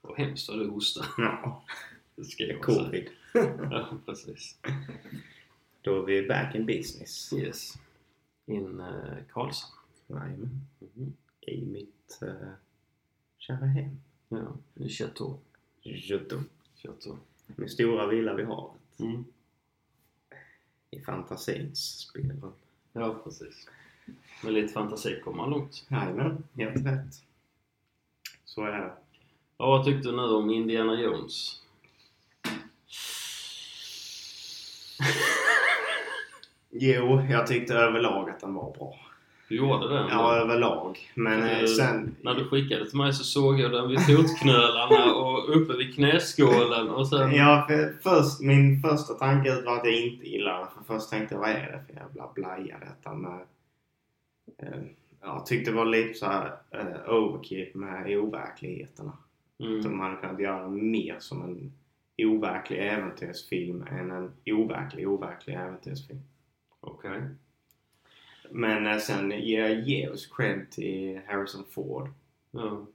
Vad hemskt vad du hostar. Ja, Det ska jag covid. Ja, precis. Då är vi back in business. Yes. In uh, Karlshamn. Jajamän. Mhm. I mitt uh, kära hem. Ja, i Chateau. Göteborg. Chateau. Min stora villa vid havet. Mm. I fantasins spelrum. Ja, precis. Med lite fantasi kommer man långt. Jajamän, helt rätt. Så är det. Ja, vad tyckte du nu om Indiana Jones? Jo, jag tyckte överlag att den var bra. Du gjorde det? Ja, överlag. Men eh, Eh, sen... När du skickade till mig så såg jag den vid fotknölarna och uppe vid knäskålen och sen... Ja, för först, min första tanke var att jag inte gillade den. För först tänkte jag, vad är det för jävla blaja detta med... Eh, jag tyckte det var lite så här eh, overkill med overkligheterna. Mm. De hade kunnat göra mer som en overklig äventyrsfilm än en overklig, overklig äventyrsfilm. Okej. Men eh, sen ger jag Geos cred till Harrison Ford. Ja.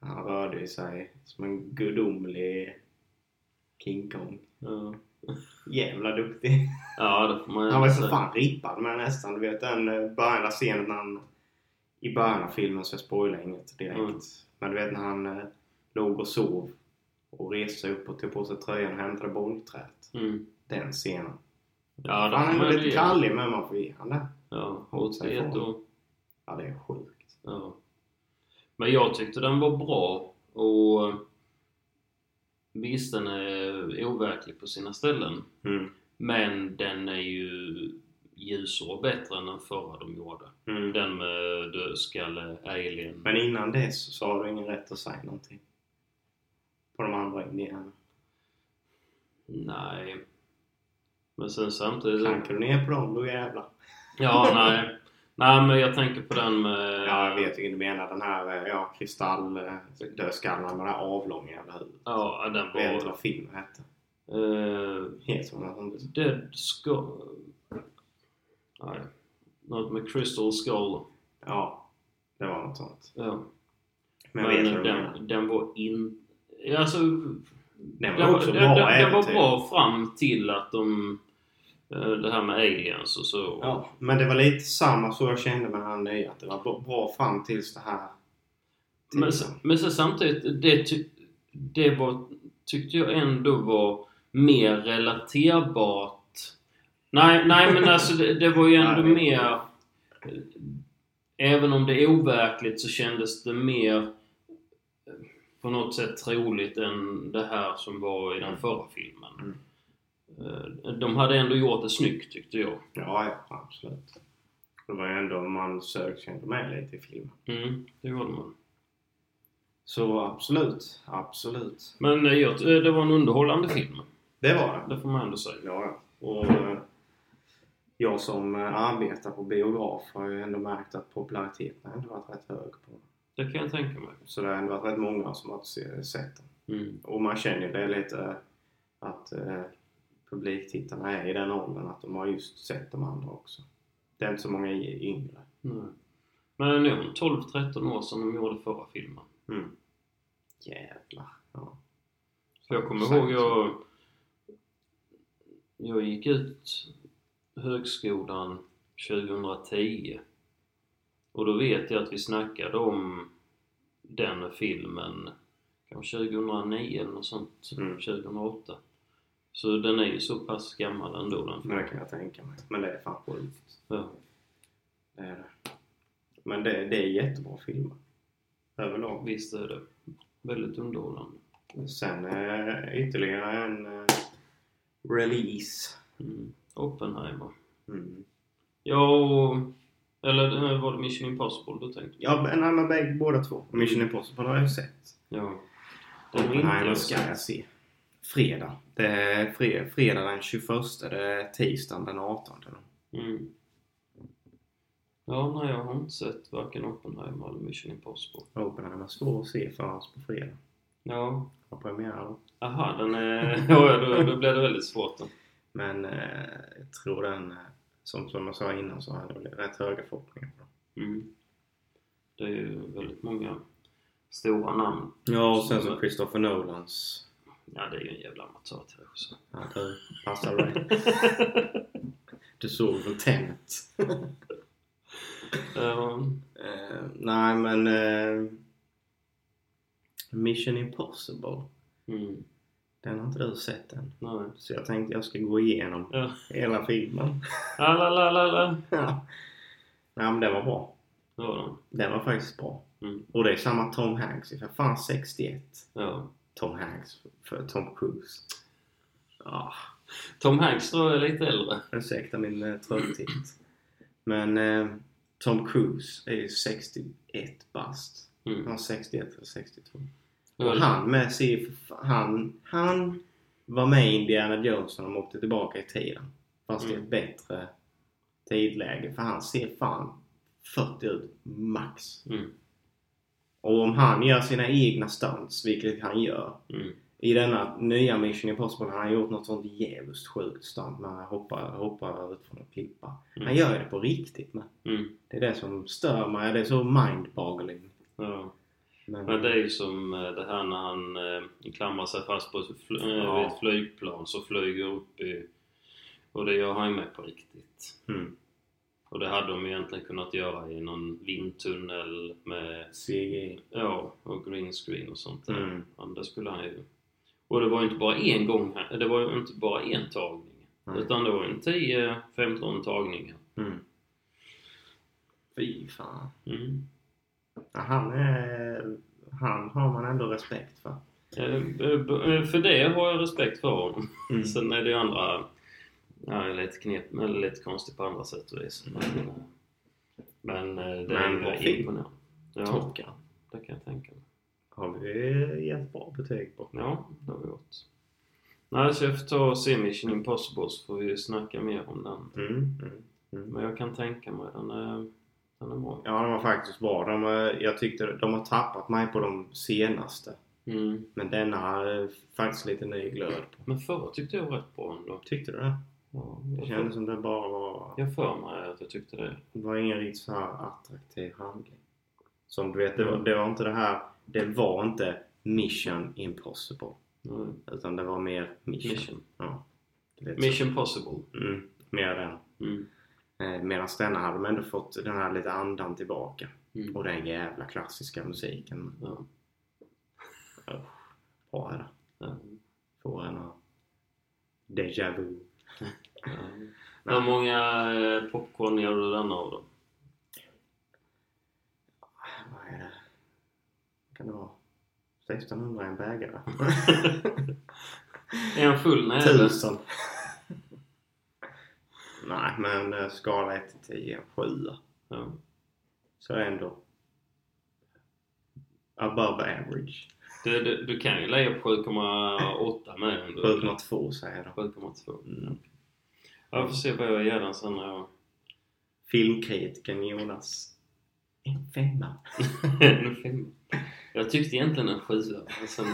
Han rörde ju sig som en gudomlig King Kong. Ja. Jävla duktig. ja, det får man ju Han var så säga. fan rippad med nästan. Du vet den eh, början av scenen när han... I början av filmen så jag spoilar inget direkt. Mm. Men du vet när han eh, låg och sov och reste sig upp och tog på sig tröjan och hämtade bollträet. Mm. Den scenen. Ja, han är lite ge. krallig men man får ge han det. Ja, Hållt sig åt ifrån. och... Ja det är sjukt. Ja. Men jag tyckte den var bra och visst den är overklig på sina ställen. Mm. Men den är ju ljusare och bättre än den förra de gjorde. Mm. Den med dödskalle, alien. Men innan dess så har du ingen rätt att säga någonting. På de andra indianerna. Nej. Men sen samtidigt... Klankar du ner på dem då jävlar. Ja, nej. Nej, men jag tänker på den med... Ja, jag vet vilken du menar. Den här eh, ja, kristalldödskallen med det här avlånga jävla huvudet. Ja, den Jag vet inte var... vad filmen hette. Uh, Helt som Dead. Nej. Något med Crystal Skull. Ja, det var något sånt. Ja. Men jag vet du den, den var in... Alltså... Den var Den, också den, bra den, den var bra fram till att de... eh, Det här med aliens och så. Ja, men det var lite samma så jag kände med den nya. Att det var bra- fram tills det här. Men, tiden. men så samtidigt, det, ty, det var, tyckte jag ändå var mer relaterbart. Nej, nej men alltså det, det var ju ändå mer... Även om det är overkligt så kändes det mer eh, på något sätt troligt än det här som var i den förra filmen. Mm. Eh, De hade ändå gjort det snyggt tyckte jag. Ja, ja, absolut. Det var ju ändå, man sig ändå med lite i filmen. Mm, det gjorde man. Så absolut, absolut. Men eh, det var en underhållande film. Det var det. Det får man ändå säga. Ja. Och jag som eh, arbetar på biograf har ju ändå märkt att populariteten har ändå varit rätt hög på. Det kan jag tänka mig. Så det har ändå varit rätt många som har se- sett den. Mm. Och man känner ju det lite att eh, publiktittarna är i den åldern att de har just sett de andra också. Det är inte så många yngre. Nej. Men var 12-13 år sedan de gjorde förra filmen. Mm. Jävlar. Ja. För jag kommer Sagt. ihåg jag... Jag gick ut högskolan 2010. Och då vet jag att vi snackade om den filmen kanske 2009 eller något sånt. Mm. 2008. Så den är ju så pass gammal ändå den Men filmen. det kan jag tänka mig. Men det är fan sjukt. Ja. Det är det. Men det, det är jättebra filmer. Överlag. Visst är det väldigt underhållande. Sen eh, ytterligare en eh, release. Mm. Oppenheimer. Mm. Ja, och, eller eh, var det Mission Impossible du tänkte? Ja, men nej, men bägge, båda två. Mission Impossible har jag ju sett. Ja. Den är vad ska jag se? Fredag. Det är fre, fredag den 21. Det är tisdagen den 18. då. Mm. Ja, nej jag har inte sett varken Oppenheimer eller Mission Impossible. Oppenheimer var svår att se för oss på fredag. Ja. Har premiär då. Aha, den är... ja, då, då blev det väldigt svårt då. Men eh, jag tror den, eh, som, som jag sa innan, så har jag rätt höga förhoppningar på den. Mm. Det är ju väldigt många stora namn. Ja, och sen så Christopher Nolans. Ja, det är ju en jävla amatör till det också. Ja, det passar dig. Du såg väl Tenet? um, Eh, nej, men... eh, Mission Impossible. mm, Den har inte du sett än. nej. Så jag tänkte jag ska gå igenom Ja. hela filmen. Ah, la, la, la, la. ja. Nej, men den var bra. Det var den. Den var faktiskt bra. Mm. Och det är samma Tom Hanks. För fan 61. Ja. Tom Hanks för Tom Cruise. Ja, Tom Hanks tror jag är lite äldre. ursäkta min eh, trötthet. Men eh, Tom Cruise är ju 61 bast. Mm. Han var 61 eller 62. Ja, Och han med sig, han, han var med i Indiana Jones när de åkte tillbaka i tiden. Fast i Mm. ett bättre tidläge. För han ser fan 40 ut max. Mm. Och om han gör sina egna stunts, vilket han gör. Mm. I denna nya Mission Impossible har han gjort något sånt jävligt sjukt stunt med att hoppa, hoppa ut från en klippa. Mm. Han gör ju det på riktigt med. Mm. Det är det som stör mig. Det är så mind-boggling. Ja. Men, Men det är ju som eh, det här när han eh, klamrar sig fast på ett, fl- eh, Ja. ett flygplan så flyger upp i... Och det gör han ju med på riktigt. mm, Och det hade de egentligen kunnat göra i någon vindtunnel med CGI. Ja, och green screen och sånt där. Mm. Men det skulle han ju... Och det var ju inte bara en gång här, det var ju inte bara en tagning. Nej. Utan det var ju en 10-15 tagningar. Mm. Fy fan. Mm. Han är... Han har man ändå respekt för. Eh, eh, eh, För det har jag respekt för honom. Mm. Sen är det ju andra... Ja, är lite knep, eller lite konstigt på andra sätt och vis. Men, eh, men eh, det Men bra är film. Ja, Top Gun. det kan jag tänka mig. Har vi gett bra betyg på. Ja, det har vi gjort. Nej, så jag får ta och se Mission Impossible så får vi snacka mer om den. Mm. Mm. Mm. Men jag kan tänka mig den är, den bra. Ja, de var faktiskt bra. De, jag tyckte de har tappat mig på de senaste. Mm. Men denna har eh, faktiskt lite ny glöd på. Men förra tyckte jag var rätt bra ändå. Tyckte du det? Ja, Det jag kändes för, som det bara var... jag för mig att jag tyckte det. Det var ingen riktigt så här attraktiv handling. Som du vet, det var, Mm. det var inte det här... Det var inte Mission Impossible. Nej. Utan det var mer Mission. Mission. Ja. Mission Possible. Mm, mer den. Mm. Eh, Medan denna hade de ändå fått den här lite andan tillbaka. Mm. Och den jävla klassiska musiken. Ja. Bra är det. Ja. Får en att- Déjà vu. Ja. Hur många eh, popcorn gör du denna av då? Vad är det? Kan det vara? 1600 en bägare. Är en full näve? Tusen. Nej, men eh, skala 1 till 10, 7. Ja. Så ändå above average. Du, du, du kan ju lägga på 7,8 med ändå. 7,2 säger jag. 7,2. Mm. Jag får se vad jag ger den sen när jag... Filmkritiken Jonas. En femma. En femma. Jag tyckte egentligen en sjua. men Sen,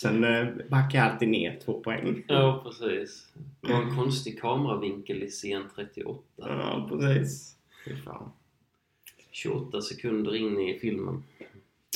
Sen eh, backar jag alltid ner två poäng. ja, precis. Det var en konstig kameravinkel i scen 38. Ja, precis. Fy fan. 28 sekunder in i filmen.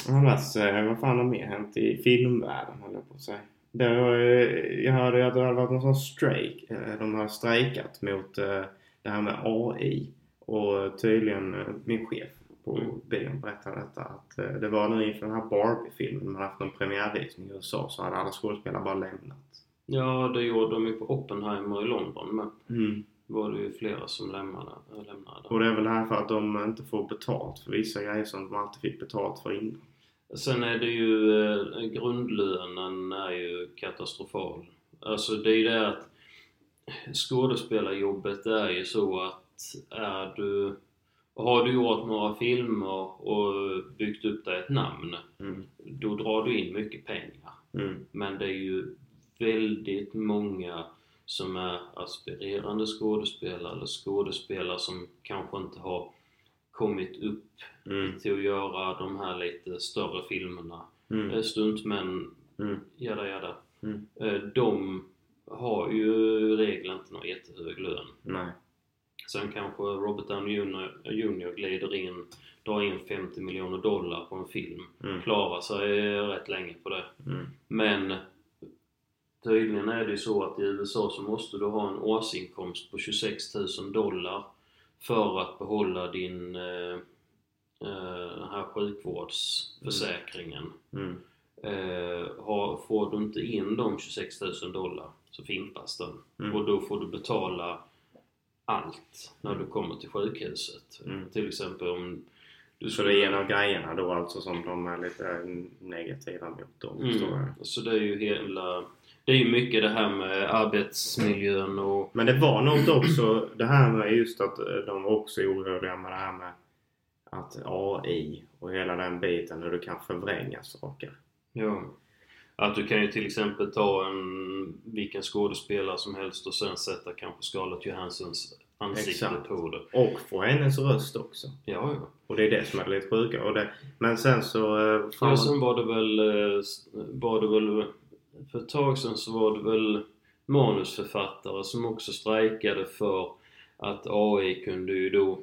Annars, eh, vad fan har mer hänt i filmvärlden höll jag på att säga. Det var, eh, jag hörde att det hade varit någon sån strejk. De har strejkat mot det här med AI. Och tydligen min chef på Mm. bion berättade detta att eh, det var nu inför den här Barbie-filmen. Man hade haft en premiärvisning i USA så hade alla skådespelare bara lämnat. Ja, det gjorde de ju på Oppenheimer i London men Mm. var det ju flera som lämnade. äh, lämnade. Och det är väl här för att de inte får betalt för vissa grejer som de alltid fick betalt för innan. Sen är det ju, eh, grundlönen är ju katastrofal. Alltså det är ju det att skådespelarjobbet är ju så att är du, har du gjort några filmer och byggt upp dig ett namn, Mm. då drar du in mycket pengar. Mm. Men det är ju väldigt många som är aspirerande skådespelare eller skådespelare som kanske inte har kommit upp Mm. till att göra de här lite större filmerna. Mm. Eh, Stuntmän, Mm. jada jada. Mm. Eh, De har ju i regel inte någon jättehög lön. Nej. Sen kanske Robert Downey Jr. Jr. glider in, drar in 50 miljoner dollar på en film. Mm. Klarar sig rätt länge på det. Mm. Men tydligen är det ju så att i USA så måste du ha en årsinkomst på 26 000 dollar för att behålla din eh, eh, den här sjukvårdsförsäkringen. Mm. Eh, har, får du inte in de 26 000 dollar så fimpas den. Mm. Och då får du betala allt när du kommer till sjukhuset. Mm. Till exempel om du Så det är en av grejerna då alltså som de är lite negativa mot då. Mm. Så det är ju hela... Det är ju mycket det här med arbetsmiljön och... Men det var något också, det här med just att eh, de också är oroliga med det här med att AI och hela den biten, hur du kan förvränga saker. Ja. Att du kan ju till exempel ta en vilken skådespelare som helst och sen sätta kanske Scarlett Johanssons ansikte Exakt. på det. Och få hennes röst också. Ja, ja. Och det är det som är lite sjuka. Och det, men sen så... eh, fan- Ja, sen var det väl... eh, Var det väl... För ett tag sedan så var det väl manusförfattare som också strejkade för att AI kunde ju då...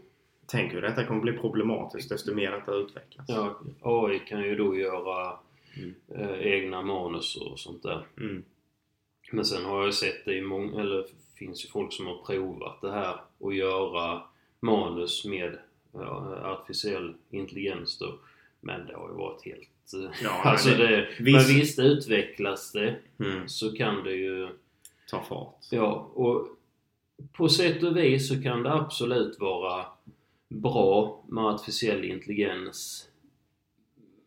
Tänk hur detta kommer bli problematiskt desto mer detta utvecklas. Ja, AI kan ju då göra Mm. eh, egna manus och sånt där. Mm. Men sen har jag ju sett det i många, eller finns ju folk som har provat det här och göra manus med ja, artificiell intelligens då. Men det har ju varit helt... eh, Ja, alltså men det- det, visst- Men visst utvecklas det Mm. så kan det ju... Ta fart. Ja, och på sätt och vis så kan det absolut vara bra med artificiell intelligens.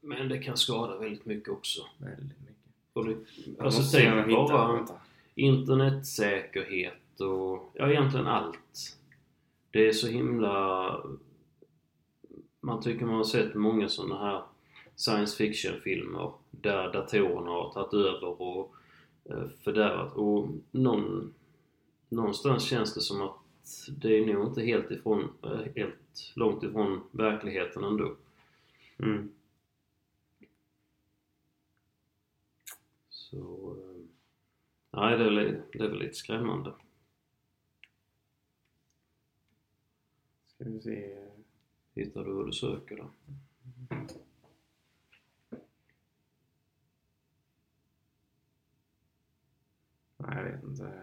Men det kan skada väldigt mycket också. Väldigt mycket. Och det, alltså tänk bara vänta. internetsäkerhet och ja, egentligen allt. Det är så himla... Man tycker man har sett många sådana här science fiction-filmer där datorerna har tagit över och eh, fördärvat. Och någon, någonstans känns det som att det är nog inte helt, ifrån, eh, helt långt ifrån verkligheten ändå. Mm. Så... eh, Nej, det är, det är väl lite skrämmande. Ska vi se. Hittar du vad du söker då? Nej, jag vet inte.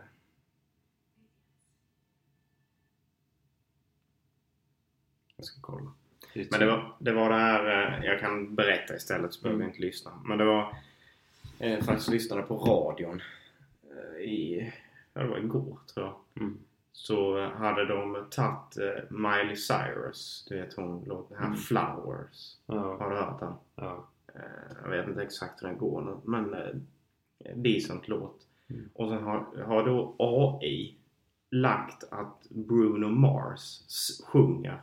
Jag ska kolla. Men det var det, var det här, eh, jag kan berätta istället så behöver Mm. inte lyssna. Men det var eh, faktiskt lyssnade på radion eh, i, ja det var igår tror jag. Mm. Så eh, hade de tagit eh, Miley Cyrus, du vet hon låt den här Mm. Flowers. Ja, Har du hört den? ja. Eh, jag vet inte exakt hur den går nu men eh, decent låt. Mm. Och sen har, har då AI lagt att Bruno Mars sjunger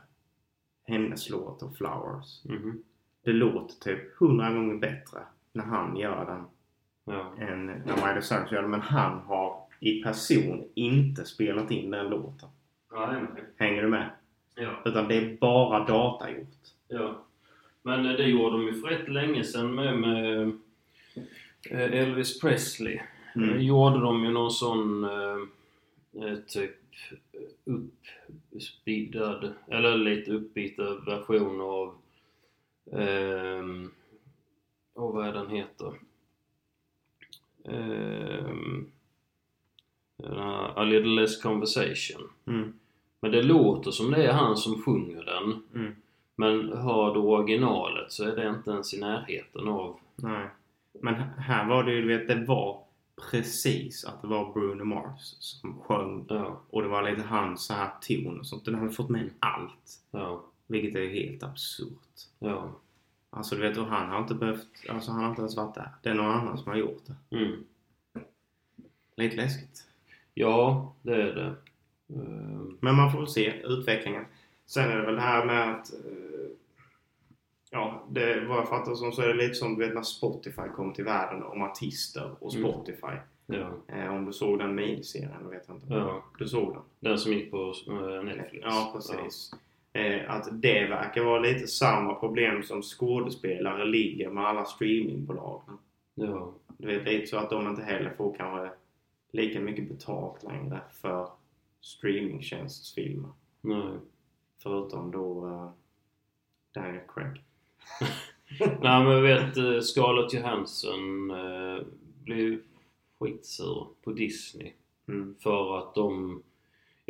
hennes låt och Flowers. Mhm. Det låter typ hundra gånger bättre när han gör den Ja. än när Miley Cyrus gör. Men han har i person inte spelat in den låten. Nej, Hänger du med? ja. Utan det är bara datagjort. ja. Men eh, det gjorde de ju för rätt länge sedan med, med eh, Elvis Presley. Mm. Mm. gjorde de ju någon sån eh, eh, typ uppspeedad, eller lite uppbitad version av ehm, och vad är den heter? Ehm, A Little Less Conversation. Mm. Men det låter som det är han som sjunger den. Mm. Men hör du originalet så är det inte ens i närheten av... Nej. Men här var det ju, du vet, det var precis att det var Bruno Mars som sjöng Ja, och det var lite hans så här ton och sånt. Den hade fått med allt. ja, Vilket är helt absurt. ja. Alltså du vet, och han har inte behövt, alltså han har inte ens varit där. Det är någon annan som har gjort det. Mm. Lite läskigt. Ja, det är det. Ehm, Men man får väl se utvecklingen. Sen är det väl det här med att eh, Ja, det, vad jag fattar som så är det lite som du vet när Spotify kom till världen om artister och Mm. Spotify. ja, Eh, om du såg den miniserien, vet jag inte. ja. Du såg den? Den som gick på eh, Netflix. Ja, precis. Eh, att det verkar vara lite samma problem som skådespelare ligger med alla streamingbolagen. Ja, Du vet, lite så att de inte heller får kanske lika mycket betalt längre för streamingtjänstfilmer. Nej. Förutom då uh, Daniel Craig. Nej men jag vet eh, Scarlett Johansson eh, blev skitsur på Disney. Mm. För att de...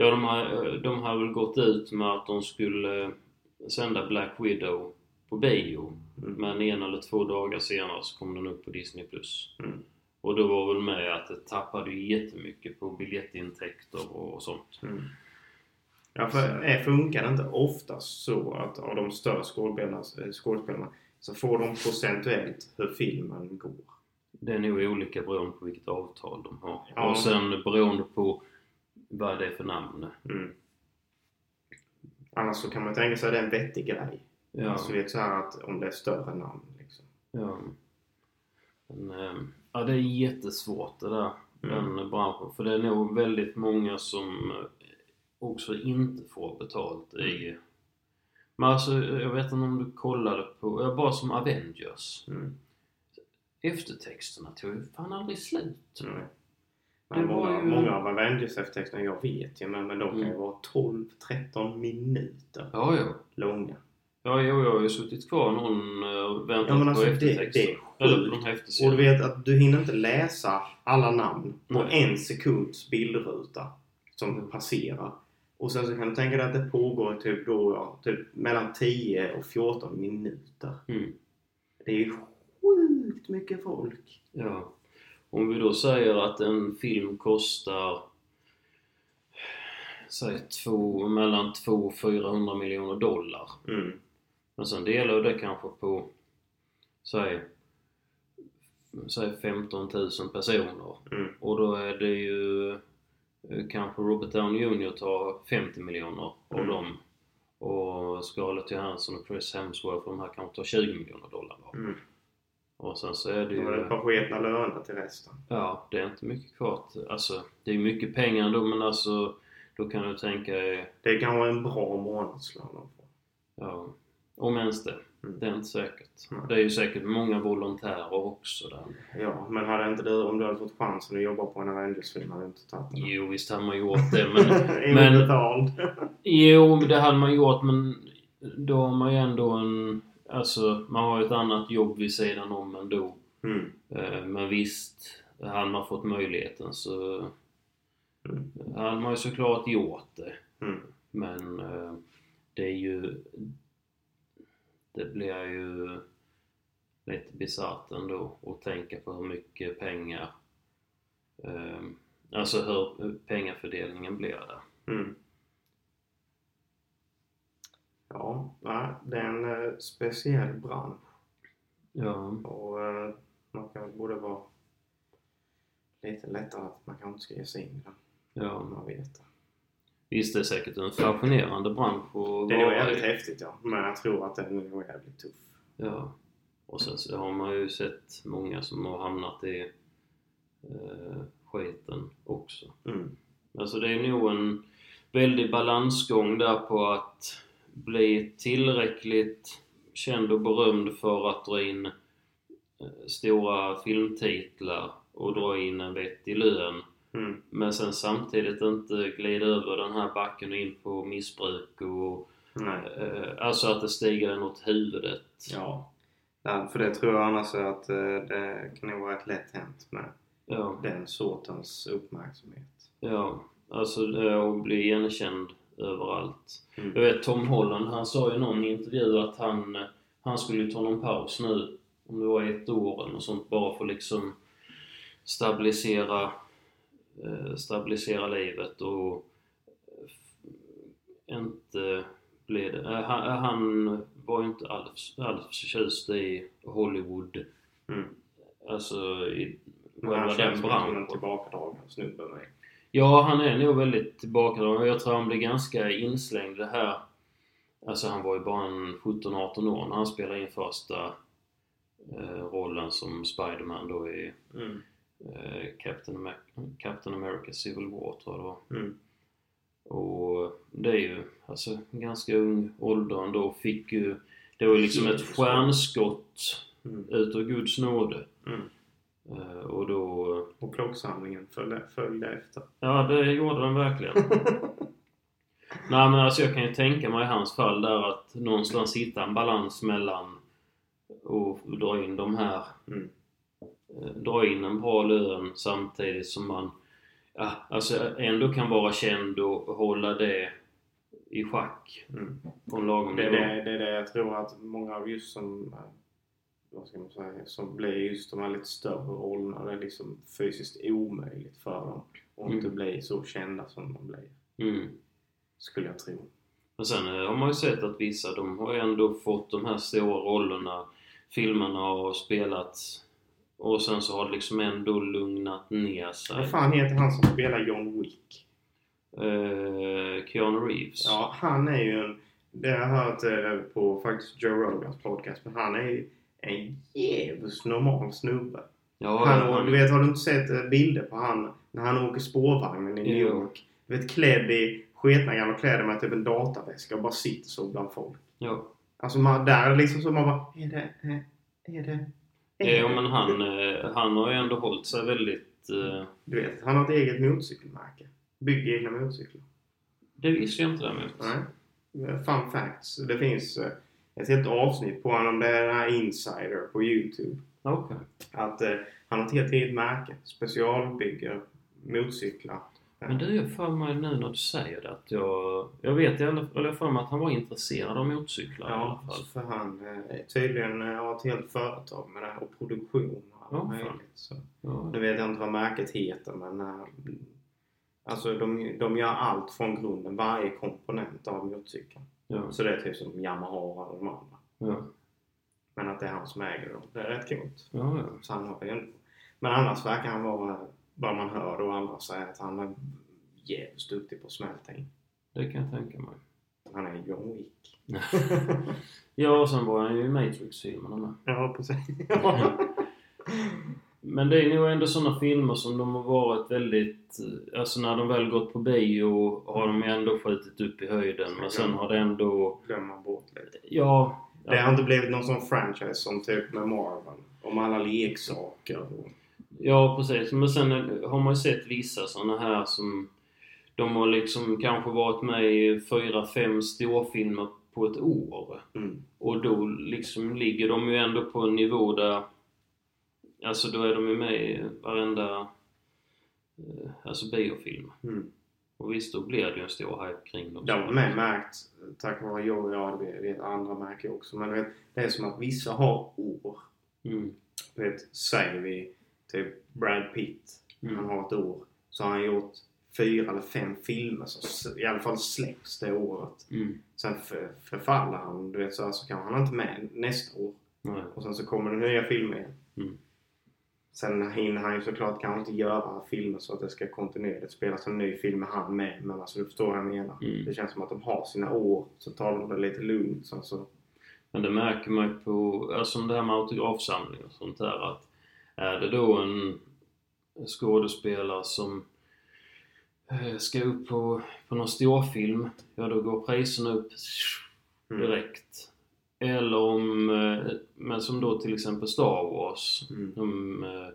Ja de har, de har väl gått ut med att de skulle sända Black Widow på bio. Mm. Men en eller två dagar senare så kom den upp på Disney+. Plus. Mm. Och då var väl med att det tappade jättemycket på biljettintäkter och sånt. Mm. Ja, för funkar det inte oftast så att av de större skådespelarna, skådespelarna så får de procentuellt hur filmen går? Det är nog olika beroende på vilket avtal de har. Ja. Och sen beroende på vad det är för namn. Mm. Annars så kan man tänka sig att det är en vettig grej. Ja. Alltså vet så här att om det är större namn liksom. Ja. Men, ehm, ja, det är jättesvårt det där, Mm. den branschen. För det är nog väldigt många som eh, också inte får betalt i... Men alltså, jag vet inte om du kollade på, bara som Avengers. Mm. Eftertexterna tog ju fan aldrig slut. Mm. Var många, ju- många av Avengers eftertexterna jag vet ju men, men de kan ju Mm. vara 12-13 minuter Ja, ja. långa. Ja, jo, jag har ju suttit kvar någon eh, och väntat Ja men alltså på det, eftertexter. det är sjukt. Och du vet att du hinner inte läsa alla namn på Nej. en sekunds bildruta som passerar. Och sen så kan du tänka dig att det pågår typ då, ja, typ mellan 10 och 14 minuter. Mm. Det är ju sjukt mycket folk. Ja. Om vi då säger att en film kostar säg två, mellan 2 och 400 miljoner dollar. Mm. Men sen delar det kanske på säg, säg 15 000 personer. Mm. Och då är det ju eh, kanske Robert Downey Jr tar 50 miljoner av Mm. dem. Och Scarlett Johansson och Chris Hemsworth de här kanske tar 20 miljoner dollar var. Och sen så är det är det ju... ett par sketna löner till resten. Ja, det är inte mycket kvar. Alltså, det är mycket pengar ändå men alltså då kan du tänka dig, Det är kanske en bra månadslön de får. ja, om ens det. Mm. Det är inte säkert. Nej. Det är ju säkert många volontärer också där. Ja, men hade inte du, om du hade fått chansen att jobba på en Avengers-film, hade du inte tagit den? Jo, visst hade man gjort det men... men... betald. Jo, det hade man gjort men då har man ju ändå en... Alltså, man har ju ett annat jobb vid sidan om ändå. Mm. Eh, Men visst, hade man fått möjligheten så Mm. hade man ju såklart gjort det. Mm. Men eh, det är ju... Det blir ju lite bisarrt ändå att tänka på hur mycket pengar... Eh, alltså hur hur pengafördelningen blir där. Mm. Ja, det är en eh, speciell bransch Ja, och eh, man kan borde vara lite lättare att man kanske inte ska ge sig in i den ja. man vet det. Visst, det är säkert en fascinerande bransch att Det är nog jävligt häftigt ja, men jag tror att den är nog jävligt tuff. Ja. Och sen så har man ju sett många som har hamnat i eh, skiten också. Mm. Alltså det är nog en väldig balansgång där på att bli tillräckligt känd och berömd för att dra in eh, stora filmtitlar och dra in en vettig lön. Mm. Men sen samtidigt inte glida över den här backen och in på missbruk och eh, alltså att det stiger en åt huvudet. Ja. ja. För det tror jag annars är att eh, det kan nog vara rätt lätt hänt med Ja, den sortens uppmärksamhet. ja. Alltså att bli igenkänd överallt. Mm. Jag vet Tom Holland, han sa i någon intervju att han, eh, han skulle ju ta någon paus nu, om det var ett år eller något sånt, bara för att liksom stabilisera, eh, stabilisera livet och eh, inte bli det. Eh, han, han var ju inte alls, alls förtjust i Hollywood, Mm. alltså i Men han själva känns den som en branschen. tillbakadragen snubbe med. Ja, han är nog väldigt tillbakadragen. Jag tror han blir ganska inslängd det här. Alltså han var ju bara en 17-18 år när han spelade in första eh, rollen som Spiderman då i Mm. eh, Captain, Amer- Captain America Civil War tror jag det var. Mm. Och det är ju alltså ganska ung ålder ändå. Fick ju, det var ju liksom ett stjärnskott Mm. utav Guds nåde. Mm. Eh, och då... Och klocksamlingen följde, följde efter. Ja, det gjorde den verkligen. Nej men alltså jag kan ju tänka mig i hans fall där att någonstans hitta en balans mellan och dra in de här Mm. eh, dra in en bra lön samtidigt som man ja, alltså ändå kan vara känd och hålla det i schack Mm. på en lagom Det är det, det är det jag tror att många av just som, vad ska man säga, som blir just de här lite större rollerna, det är liksom fysiskt omöjligt för dem att Mm. inte bli så kända som de blir. Mm. Skulle jag tro. Men sen eh, har man ju sett att vissa de har ju ändå fått de här stora rollerna. Filmerna har spelats och sen så har det liksom ändå lugnat ner sig. Vad fan heter han som spelar John Wick? Eh, Keanu Reeves. Ja, han är ju en, det har jag hört eh, på faktiskt Joe Rogans podcast, men han är ju en jävligt normal snubbe. ja Han, du vet, har du inte sett eh, bilder på han när han åker spårvagnen i New. York? Du vet, klädd i sketna gamla kläder med typ en dataväska och bara sitter så bland folk. ja. Alltså man, där är det liksom så man bara, är det, är det, är Ja, det? men han, eh, han har ju ändå hållit sig väldigt... eh, Du vet, han har ett eget motorcykelmärke. Bygger egna motorcyklar. Det visste jag inte däremot. Nej. Fun facts. Det finns ett helt avsnitt på honom. Det är den här Insider på Youtube. Okej. Att eh, han har ett helt eget märke. Specialbygger motorcyklar. Men du, jag för mig nu när du säger det att jag... Jag vet eller för mig att han var intresserad av motorcyklar i alla Ja, fall. för han eh, tydligen eh, har ett helt företag med det här och produktion och allt Ja, möjligt. Så. Ja. Nu vet jag inte vad märket heter men eh, Alltså de, de gör allt från grunden, varje komponent av motorcykeln. Ja. Så det är typ som Yamaha och de andra. Ja. Men att det är han som äger dem. Det är rätt coolt. Ja. Så han har ju. Men annars verkar han vara, vad man hör och andra säga, att han är jävligt duktig på att smälta in. Det kan jag tänka mig. Han är John Wick. Ja, och sen var han ju i Matrix-filmerna med. ja, precis. Men det är nog ändå sådana filmer som de har varit väldigt... eh, Alltså när de väl gått på bio har de ju ändå skjutit upp i höjden. Men sen har det ändå... Glömmer man bort lite. Ja... Det har inte blivit någon sån franchise som typ med Marvel. Om alla leksaker och... Ja, precis. Men sen har man ju sett vissa sådana här som... De har liksom kanske varit med i fyra, fem storfilmer på ett år. Mm. Och då liksom ligger de ju ändå på en nivå där... Alltså då är de ju med i varenda... eh, Alltså biofilm. Mm. Och visst, då blir det ju en stor hype kring dem. Har med märkt, tack vare jag och jag, det vet andra märker också. Men vet, det är som att vissa har år. Mm. Vet, säger vi typ Brad Pitt. Han Mm. har ett år. Så har han gjort fyra eller fem filmer som i alla fall släpps det året. Mm. Sen för, förfaller han, du vet så, här, så kan han inte med nästa år. Nej. Och sen så kommer det nya filmer igen. Mm. Sen hinner han ju såklart kanske inte göra filmer så att det ska kontinuerligt spelas en ny film med han med. Men alltså du förstår vad jag menar. Mm. Det känns som att de har sina år. Så tar de det lite lugnt. Sen så... Men det märker man ju på, alltså det här med autografsamling och sånt där att är det då en skådespelare som eh, ska upp på, på någon storfilm, ja då går priserna upp Mm. direkt. Eller om, eh, men som då till exempel Star Wars, Mm. de, eh,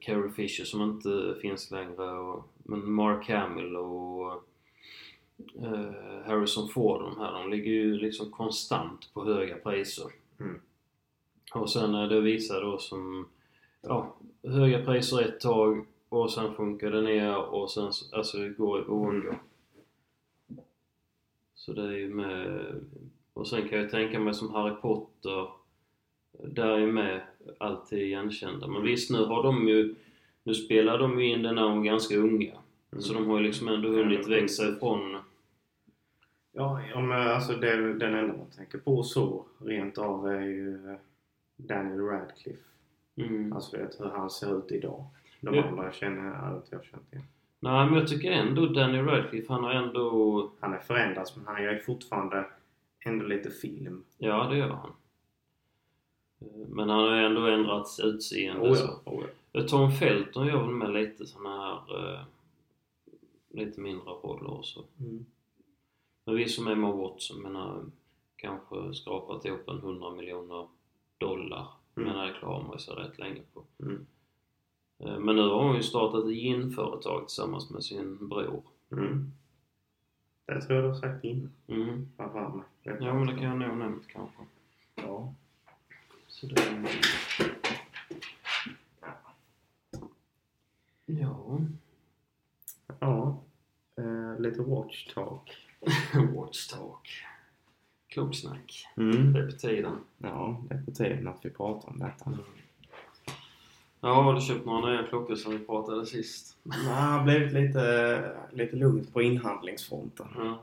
Carrie Fisher som inte finns längre, och, men Mark Hamill och eh, Harrison Ford, de här, de ligger ju liksom konstant på höga priser. Mm. Och sen är det vissa då som, ja, höga priser ett tag och sen sjunker det ner och sen, så- alltså det går i vågor. Så det är ju med, och sen kan jag tänka mig som Harry Potter, där är med alltid igenkända. Men visst nu har de ju, nu spelar de ju in det när de är ganska unga. Så de har ju liksom ändå hunnit växa ifrån Ja, ja men alltså det, den enda man tänker på så rent av är ju eh, Daniel Radcliffe. mm. Alltså vet hur han ser ut idag. De Ja. andra känner inte jag känt igen. Nej men jag tycker ändå Daniel Radcliffe, han har ändå... Han är förändrad men han gör ju fortfarande ändå lite film. Ja det gör han. Eh, Men han har ändå ändrat utseende. Oh ja, oh ja. Eh, Tom Felton gör väl med lite såna här... Eh, lite mindre roller och så. Mm. Men vi som är Emma Watson menar kanske skrapat ihop en 100 miljoner dollar. Mm. Men det klarar man sig rätt länge på. Mm. Eh, Men nu har hon ju startat ett ginföretag tillsammans med sin bror. Mm. Det tror jag du har sagt innan. Mm. Vad. Ja, men det kan jag nog nämnt kanske. Ja. Så det... Ja. Ja. Eh, lite watch talk. Watch talk. Klocksnack. Mm. Det är på tiden. Ja, det är på tiden att vi pratar om detta. Ja, har du köpt några nya klockor som vi pratade sist? Det har blivit lite, lite lugnt på inhandlingsfronten. Ja,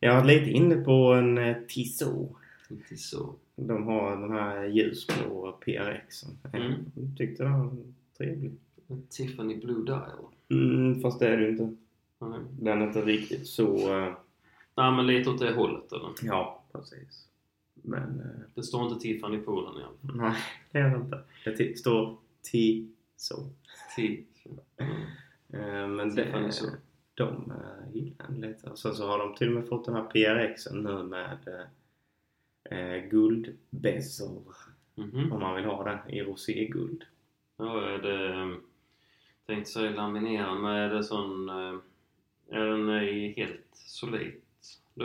Jag har varit lite inne på en eh, Tissot. inte så. De har den här ljusblå PRXen. Mm. Jag tyckte den var trevlig. En Tiffany Blue Dial. Mm, fast det är det inte. Nej. Den är inte riktigt så... eh, Nej, men lite åt det hållet eller? Ja, precis. Men... eh, Det står inte Tiffany på den i alla fall. Nej, det är det inte. Det står Tissot. T. Mm. Eh, Men Tiffany det, så. de uh, gillar den lite. Och sen så har de till och med fått den här PRXen nu med eh, eh, guldbezel. Mhm. Om man vill ha den i roséguld. Ja, är det... eh, Tänkte säga laminera men är det sån... eh, Är den i helt solit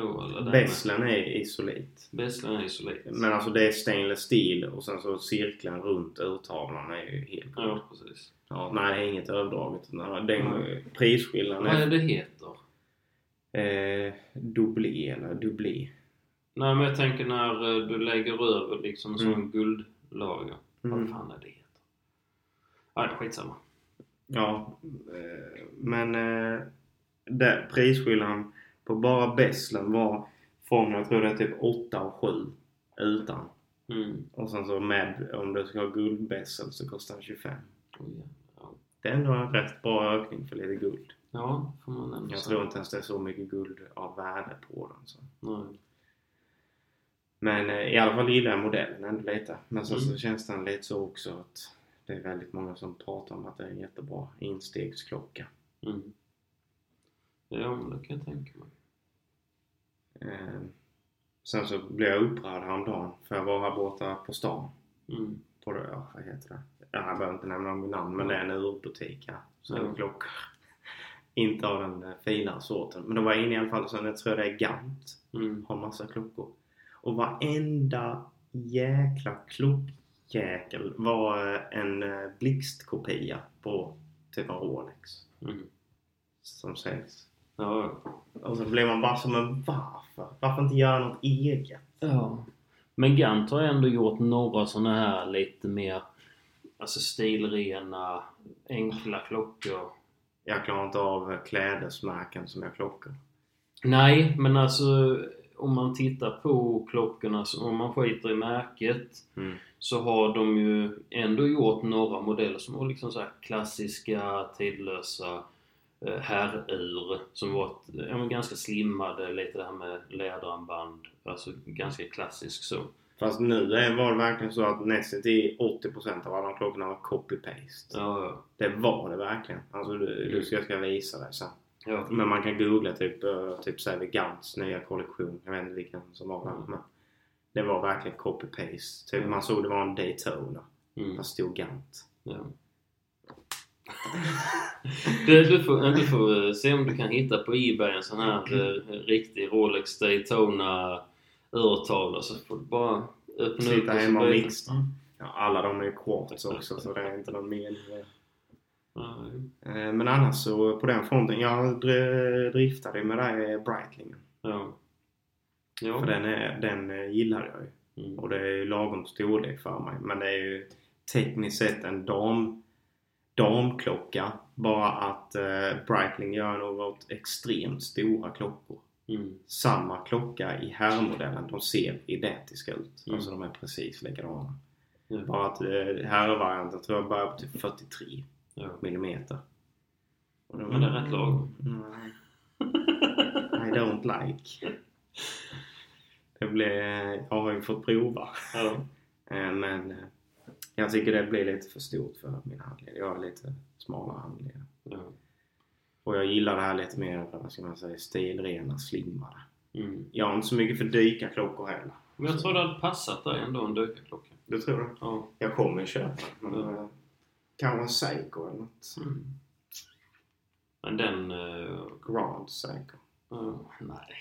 då eller? är isolit. Bezeln är isolit. Men alltså det är stainless steel och sen så cirkeln runt urtavlan är ju helt. Ja, precis. Ja, nej, det är inget överdraget. Den Nej. prisskillnaden Vad är är det heter? eh, dubbli eller dubbli. Nej, men jag tänker när eh, du lägger över liksom en Mm. guldlager. Vad Mm. fan är det heter? Nej, skitsamma. Ja, eh, men eh, där, prisskillnaden på bara Beslen var från, jag tror det är typ 8 och 7 utan. Mm. Och sen så med, om du ska ha guldbessel så kostar den 25. Oh, ja. Ja. Det är ändå en rätt bra ökning för lite guld. ja, får man ändå Jag tror inte ens det är så mycket guld av värde på den. Så. Nej. Men eh, i alla fall gillar jag modellen ändå lite. Men sen så Mm. känns den lite så också att det är väldigt många som pratar om att det är en jättebra instegsklocka. Mm. Ja, men det kan jag tänka mig. Eh, sen så blev jag upprörd häromdagen för jag var här borta på stan. Mm. På det, ja, vad heter det? Ja, Jag behöver inte nämna något namn men det är en urbutik här. Så Ja. klockor. inte av den eh, finare sorten. Men då var jag inne i alla fall så jag tror det är Gant. Mm. Har massa klockor. Och varenda jäkla klockjäkel var eh, en eh, blixtkopia på typ en Rolex. Mm. Som säljs. Ja, Och så blev man bara som en varför? Varför inte göra något eget? ja. Men Gant har ändå gjort några såna här lite mer alltså stilrena, enkla klockor. Jag klarar inte av klädesmärken som jag klockor. Nej, men alltså om man tittar på klockorna, så om man skiter i märket Mm. så har de ju ändå gjort några modeller som var liksom så här klassiska, tidlösa herrur som var ja, men ganska slimmade, lite det här med läderarmband, alltså ganska klassisk så. Fast nu var det verkligen så att nästan till 80% av alla klockorna var copy-paste. Ja, Det var det verkligen. Alltså du, du ska, jag ska visa dig sen. ja. Men man kan googla typ, uh, typ säger Gants nya kollektion. Jag vet inte vilken som var den. Mm. Men det var verkligen copy-paste. Typ Mm. man såg det var en Daytona. Mm, Där stod Gant. ja. Du, du, får, du får eh, se om du kan hitta på Ebay en sån här eh, riktig Rolex Daytona urtavla så får du bara öppna upp Sitta och så hemma och mixa. Ja, alla de är quartz också så det är inte någon mening med. Eh, Men annars så på den fronten. Jag dr- driftade med det här Breitlingen. Ja. Ja. För den, är, den gillar jag ju. Mm. Och det är ju lagom storlek för mig. Men det är ju tekniskt sett en dam, damklocka. Bara att eh, Breitling gör något extremt stora klockor. Mm. Samma klocka i herrmodellen. De ser identiska ut. Mm. Alltså de är precis likadana. Ja. Bara att eh, herrvarianten tror jag börjar på typ 43 Ja. millimeter. Och då- Men det är rätt lagom. Nej. I don't like. Det blir, jag har ju fått prova. ja. Eh, Men eh, jag tycker det blir lite för stort för min handled. Jag har lite smalare handled. ja. Och jag gillar det här lite mer, vad ska man säga, stilrena, slimmade. Mm. Jag har inte så mycket för dykarklockor heller. Men jag tror det hade passat dig ändå en dykarklocka. Du tror det? Ja. Jag kommer ju köpa den. Men Ja. kanske en Seiko eller något. Mm. Men den... eh, Grand Seiko. Ja, nej.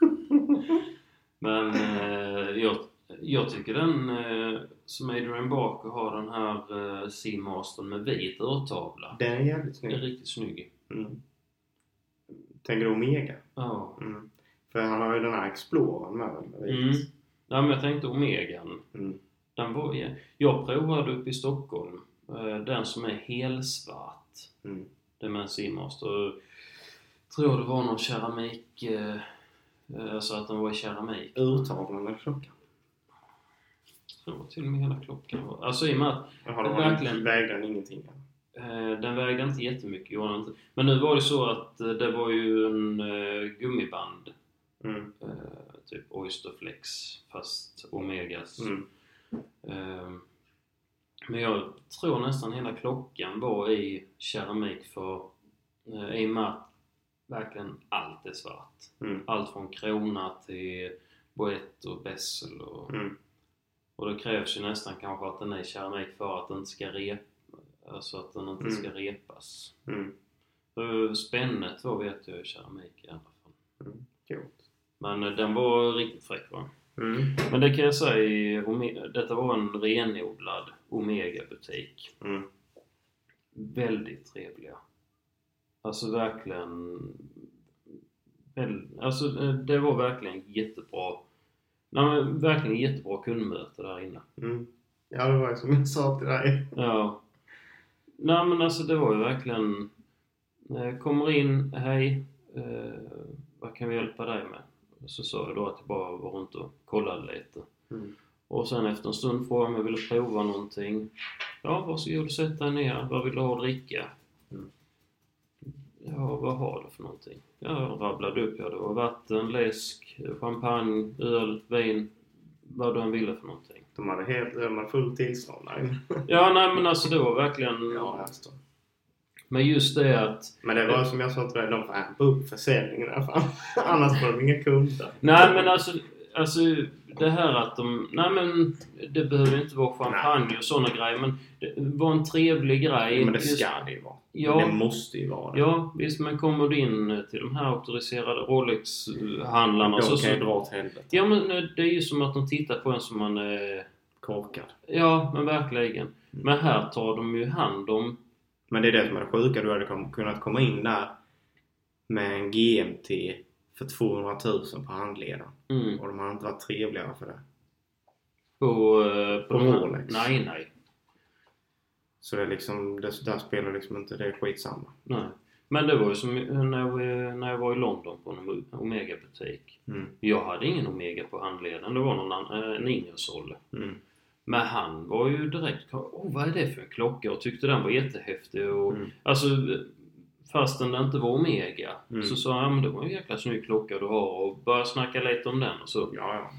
Men eh, jag, jag tycker den eh, som Adrian Barker har den här eh, Seamastern med vit urtavla. Den är jävligt Den är snygg. riktigt snygg. Mm. Tänker du Omega? Ja. Mm. För han har ju den här Explorern med väl? Mm. Ja, men jag tänkte Omegan. Mm. Den var, ja. Jag provade uppe i Stockholm eh, den som är helsvart. Mm. Det med en Seamaster. Tror det var någon keramik, eh, eh, alltså att den var i keramik. Urtavlan eller klockan? Tror till och med hela klockan var... Alltså i och med att Jaha, var Verkligen. vägde den ingenting? eh, den vägde inte jättemycket, gjorde den inte. Men nu var det så att eh, det var ju en eh, gummiband. Mm. Eh, typ Oysterflex fast Omegas. Mm. Eh, men jag tror nästan hela klockan var i keramik för eh, i och med att verkligen allt är svart. Mm. Allt från krona till boett och bessel och, Mm. Och det krävs ju nästan kanske att den är i keramik för att den inte ska rep, alltså att den inte Mm. ska repas. Mm. Spännet var vet jag i keramik i alla fall. Mm. Coolt. Men eh, den var riktigt fräck va? Mm. Men det kan jag säga, detta var en renodlad Omega-butik. Mm. Väldigt trevliga. Alltså verkligen... Alltså eh, det var verkligen jättebra. Nej men verkligen jättebra kundmöte där inne. Mm. Ja, det var ju som jag sa till dig. Ja. Nej men alltså det var ju verkligen... Kommer in, hej. Eh, vad kan vi hjälpa dig med? Så sa jag då att jag bara var runt och kollade lite. Mm. Och sen efter en stund frågade jag om jag ville prova någonting. Ja, varsågod och sätt dig ner. Vad vill du ha att dricka? Mm. Ja, vad har du för någonting? Jag rabblade upp. Ja, det var vatten, läsk, champagne, öl, vin. Vad du än ville för någonting. De hade helt, de hade full tillstånd. Ja, nej men alltså det var verkligen... Ja, förstår. Men just det att... Men det var som jag sa till dig, de får ampa upp försäljningen i alla fall. Annars får de inga kunder. Nej men alltså, alltså det här att de... Nej men det behöver inte vara champagne och sådana grejer men det var en trevlig grej. Men det ska det ju vara. Ja. Det måste ju vara det. Ja, visst men kommer du in till de här auktoriserade Rolex-handlarna de så... kan ju dra åt helvete. ja men eh, det är ju som att de tittar på en som man... Eh, Korkad. ja, men verkligen. Men här tar de ju hand om... Men det är det som är det sjuka. Du hade kunnat komma in där med en GMT för 200 000 på handleden. Mm, Och de hade inte varit trevligare för det. på... Eh, på På Rolex. Nej, nej. Så det är liksom, det där spelar liksom inte, det är skitsamma. Nej. Men det var ju som när jag, när jag var i London på en Omega-butik. Mm. Jag hade ingen Omega på handleden. Det var någon annan, eh, en Ingersoll. Mm. Men han var ju direkt Åh, vad är det för en klocka? Och tyckte den var jättehäftig. Och, Mm. Alltså, fastän det inte var Omega. Mm. Så sa han, ja men det var en jäkla snygg klocka du har. Och började snacka lite om den och så. Ja, ja.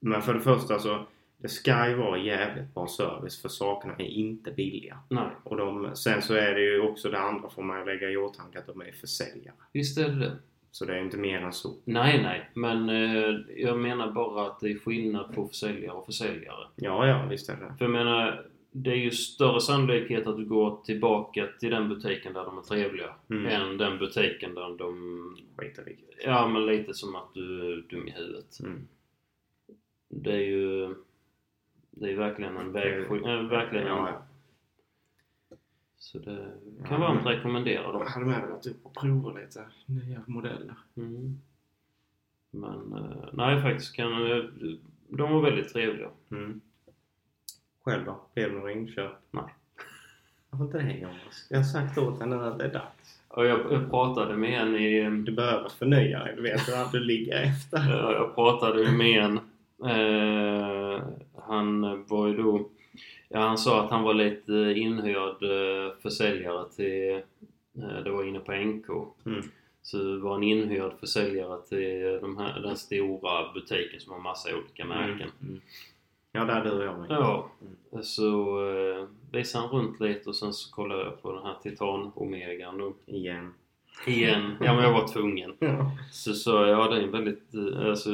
Men för det första så, det ska ju vara jävligt bra service för sakerna är inte billiga. Nej, Och de, sen så är det ju också det andra får man lägga i åtanke att de är försäljare. visst är det det. Så det är inte mer än så. Nej, nej. Men eh, jag menar bara att det är skillnad på försäljare och försäljare. Ja, ja, visst är det För jag menar, det är ju större sannolikhet att du går tillbaka till den butiken där de är trevliga. Mm. Än den butiken där de... Skit i vilket. Ja, men lite som att du är dum i huvudet. Mm. Det är ju... Det är verkligen en väg... Äh, verkligen Ja, ja. Så det Ja, kan varmt men- rekommendera Jag dem. hade med varit upp och provat lite nya modeller. Mm. Men eh, nej, faktiskt kan... De var väldigt trevliga. Mm. Själv då? Blev det några inköp? Nej. Varför inte det Jonas? Jag har sagt åt henne att det är dags. Och jag, pratade med en i... Du behöver förnya dig. Du vet att du ligger efter. Ja, jag pratade med en. Eh, han var ju då... Ja, han sa att han var lite inhyrd eh, försäljare till... Eh, det var inne på NK. Mm. Så var han inhyrd försäljare till de här, den stora butiken som har massa olika märken. Mm. Ja, där du och jag med. Ja, så eh, visade han runt lite och sen så kollade jag på den här Titan Omegan då. Igen. Igen. Ja, men jag var tvungen. Ja. Så sa jag, ja det är väldigt eh, alltså,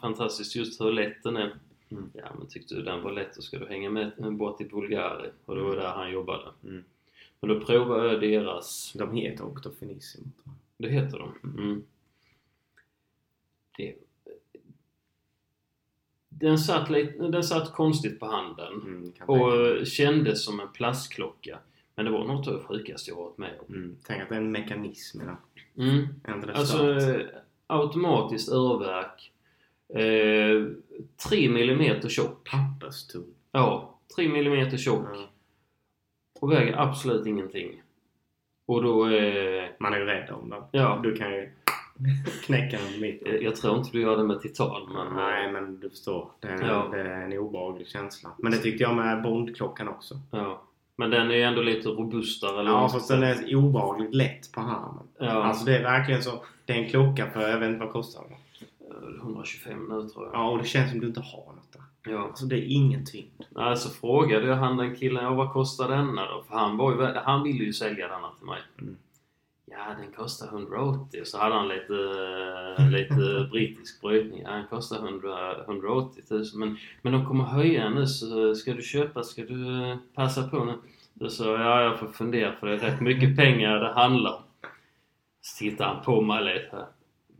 fantastiskt just hur lätt den är. Mm. Ja men tyckte du den var lätt då ska du hänga med bort till Bulgari. Och det var där han jobbade. Mm. Men då provade jag deras, De heter Octofinissimo. tror det heter de. Mm. det, den, satt lite, den satt konstigt på handen Mm, och tänka. kändes som en plastklocka. Men det var något av det sjukaste jag varit med om. Mm, tänk att det är en mekanism i den. Mm. Alltså automatiskt urverk. Eh, 3 mm tjock. Papperstunn. Ja, 3 mm tjock. Ja. Och väger absolut ingenting. Och då... Eh, Man är ju rädd om den. ja, Du kan ju knäcka den mitt. eh, jag tror inte du gör det med titan men... Nej, men du förstår. Det är, Ja. det är en obehaglig känsla. Men det tyckte jag med Bondklockan också. Ja. Men den är ju ändå lite robustare. eller Ja, fast den är obehagligt lätt på armen. Ja, Alltså det är verkligen så. Det är en klocka för, jag vet inte vad kostar den? eh, 125 nu tror jag. Ja, och det känns som du inte har något där. Ja. Alltså det är ingen tyngd. Nej, så frågade jag han den killen, ja, vad kostar denna då? För han, var ju, han ville ju sälja denna till mig. Mm. Ja, den kostar 180. Så hade han lite, eh, lite brittisk brytning. Ja, den kostar 100, 180 000. Men, men de kommer höja nu så ska du köpa, ska du eh, passa på nu? Då sa jag, ja jag får fundera för det är rätt mycket pengar det handlar om. Så tittade han på mig lite.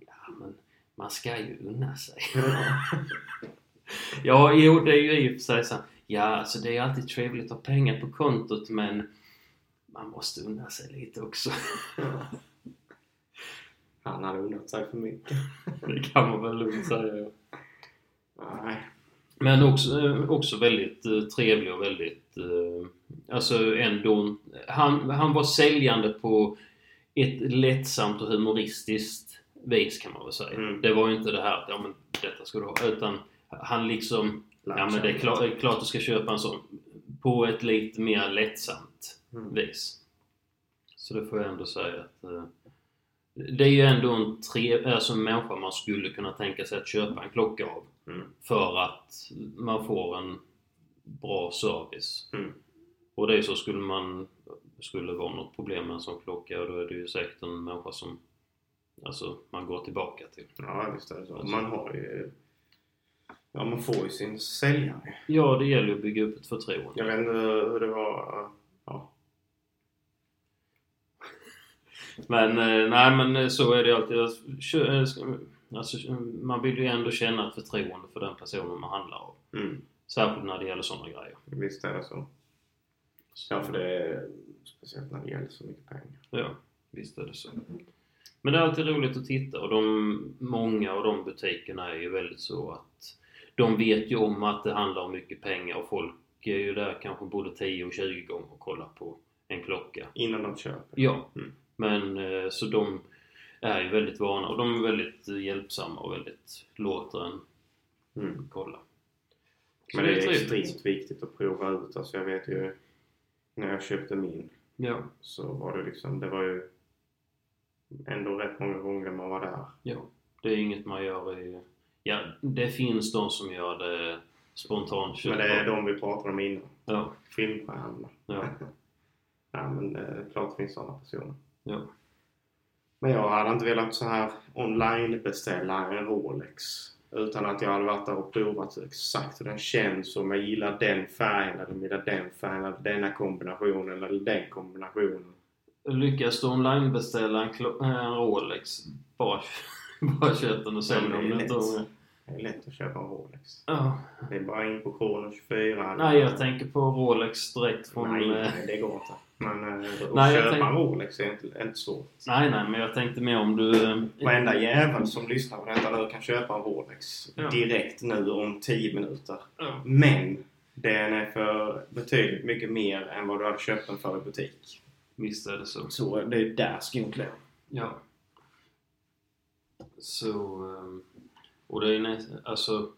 Ja, men man ska ju unna sig. Ja, jo det är ju i och för sig så. Ja, alltså det är alltid trevligt att ha pengar på kontot men man måste unna sig lite också. Han hade unnat sig för mycket. Det kan man väl lugnt säga. Nej. Men också, också väldigt eh, trevlig och väldigt... eh, Alltså ändå... Han, han var säljande på ett lättsamt och humoristiskt vis kan man väl säga. Mm. Det var ju inte det här att ja men detta ska du ha. Utan han liksom... Ja men det är klart, klart du ska köpa en sån. På ett lite mer lättsamt Mm. vis. Så det får jag ändå säga att eh, det är ju ändå en, tre, alltså en människa man skulle kunna tänka sig att köpa en klocka av. Mm. För att man får en bra service. Mm. Och det är så skulle man skulle vara något problem med en sån klocka och då är det ju säkert en människa som alltså, man går tillbaka till. Ja, visst är det så. Alltså. Man har ju... Ja, man får ju sin säljare. Ja, det gäller ju att bygga upp ett förtroende. Jag vet inte hur det var. Ja. Men eh, nej men eh, så är det alltid. Eh, Alltså, man vill ju ändå känna ett förtroende för den personen man handlar av. Mm. Särskilt när det gäller sådana grejer. Visst är det så. Så, Ja, för det är speciellt när det gäller så mycket pengar. Ja, visst är det så. Men det är alltid roligt att titta och de, många av de butikerna är ju väldigt så att de vet ju om att det handlar om mycket pengar och folk är ju där kanske både 10 och 20 gånger och kollar på en klocka. Innan de köper. Ja, Mm. Men eh, så de är ju väldigt vana och de är väldigt eh, hjälpsamma och väldigt låter en Mm. kolla. Men det är trevligt. extremt viktigt att prova ut. Alltså jag vet ju när jag köpte min Ja, så var det liksom, det var ju ändå rätt många gånger man var där. ja. Det är inget man gör i... Ja, det finns de som gör det spontant. Men det är de vi pratade om innan. Ja, Filmstjärnorna. ja, Ja men det är klart det finns sådana personer. Ja. Men jag hade inte velat så här online beställa en Rolex. Utan att jag hade varit där och provat exakt hur den känns. Om jag gillar den färgen eller om gillar den färgen eller denna kombinationen eller den kombinationen. Lyckas du online beställa en, klo- en Rolex, bara, bara köp den och sälj den. det är inte lätt. om- Det är lätt att köpa en Rolex. Ja. Det är bara in på Krono 24. Nej, jag tänker på Rolex direkt från... Nej, eh, nej, det går inte. Men eh, att köpa tänk- en Rolex är inte, inte svårt. nej, nej, men jag tänkte mer om du... eh, Varenda jävel som lyssnar på detta nu kan köpa en Rolex Ja. direkt nu om 10 minuter. Ja. Men den är för betydligt mycket mer än vad du hade köpt den för i butik. Visst är det så. Så det är där skon klämmer. Ja. Så... ehm, Och det är näst, alltså...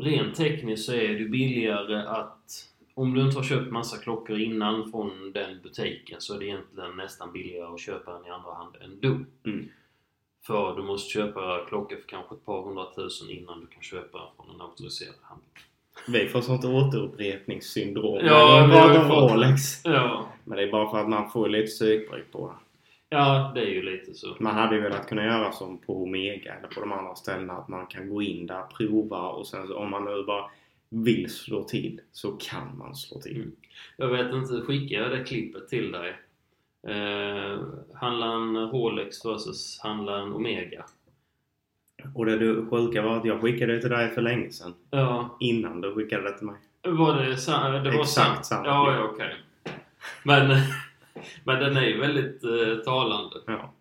Rent tekniskt så är det billigare att... Om du inte har köpt massa klockor innan från den butiken så är det egentligen nästan billigare att köpa den i andra hand ändå. Mm. För du måste köpa klockor för kanske ett par hundratusen innan du kan köpa från en auktoriserad handel. Vi får sånt återupprepningssyndrom. Ja, vi det har fått. Rolex. Ja. Men det är bara för att man får lite psykbryt på det. Ja, det är ju lite så. Man hade ju velat kunna göra som på Omega eller på de andra ställena att man kan gå in där, prova och sen så om man nu bara vill slå till så kan man slå till. Mm. Jag vet inte, skickade jag det klippet till dig? Eh, handlar en Rolex versus handlar en Omega? Och det du sjuka var att jag skickade det till dig för länge sedan. Ja. Innan du skickade det till mig. Var det, sa, det var Exakt sam- samma Ja, ja okej. Men, men den är ju väldigt eh, talande. Ja.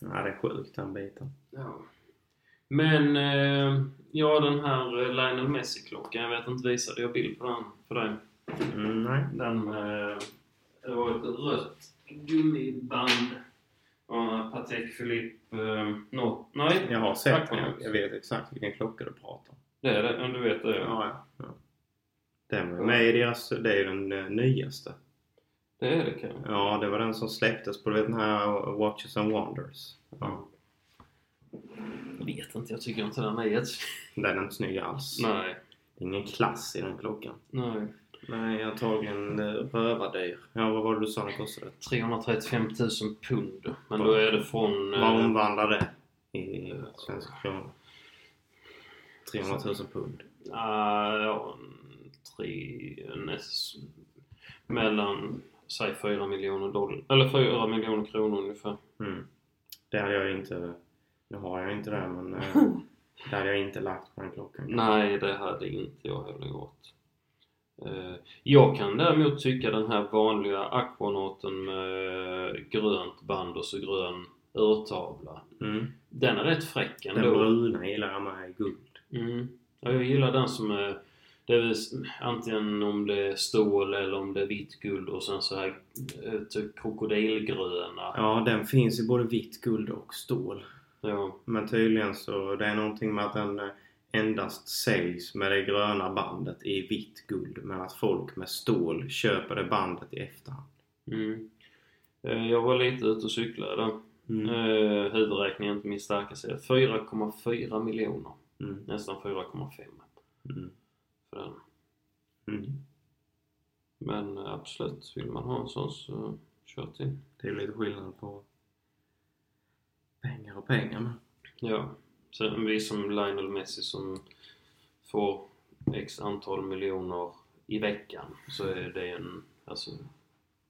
Ja, det är sjukt den biten. Ja. Men, eh, ja den här eh, Lionel Messi-klockan, jag vet inte, visade jag bild på den för dig? Mm, nej. Den, eh, det var ett rött gummiband. Och Patek Philippe, eh, no, nej? Jag har sett den. Jag, jag vet exakt vilken klocka du pratar om. Det är det, du vet det. Ja, ja. ja. Den var med i deras... Det är ju den eh, nyaste. Det är det kanske. Ja, det var den som släpptes på du vet, den här Watches and Wonders. Ja. Jag vet inte, jag tycker inte den är jätte... Den är inte snygg alls. Nej. Det är ingen klass i den klockan. Nej. Nej, antagligen eh, rövardyr. Ja, vad var det du sa den kostade? 335 000 pund. Men då är det från... eh, Vad omvandlar det i svenska kronor? 300 000 pund. Ah, ja, tre, näst, mellan, säg 4 miljoner dollar, eller 4 miljoner kronor ungefär. Mm. Det hade jag inte... Nu har jag inte det, men eh, det hade jag inte lagt på den klockan. Nej, det hade inte jag heller gjort. Eh, Jag kan däremot tycka den här vanliga Aquanauten med grönt band och så grön urtavla. Mm. Den är rätt fräck Den ändå. bruna gillar jag med guld. Mm. Ja, jag gillar den som är det är antingen om det är stål eller om det är vitt guld och sen så här eh, typ krokodilgröna. Ja, den finns i både vitt guld och stål. Ja. Men tydligen så det är någonting med att den eh, endast säljs med det gröna bandet i vitt guld. Men att folk med stål köper det bandet i efterhand. Mm. Eh, Jag var lite ute och cyklade där. Mm. Eh, huvudräkning är inte min starka sida. 4,4 miljoner. Mm. Nästan 4,5 Mm. för den. Mm. Men eh, absolut, vill man ha en sån så kör till. Det är lite skillnad på pengar och pengar men. Ja. Sen vi som Lionel Messi som får x antal miljoner i veckan så är det en, alltså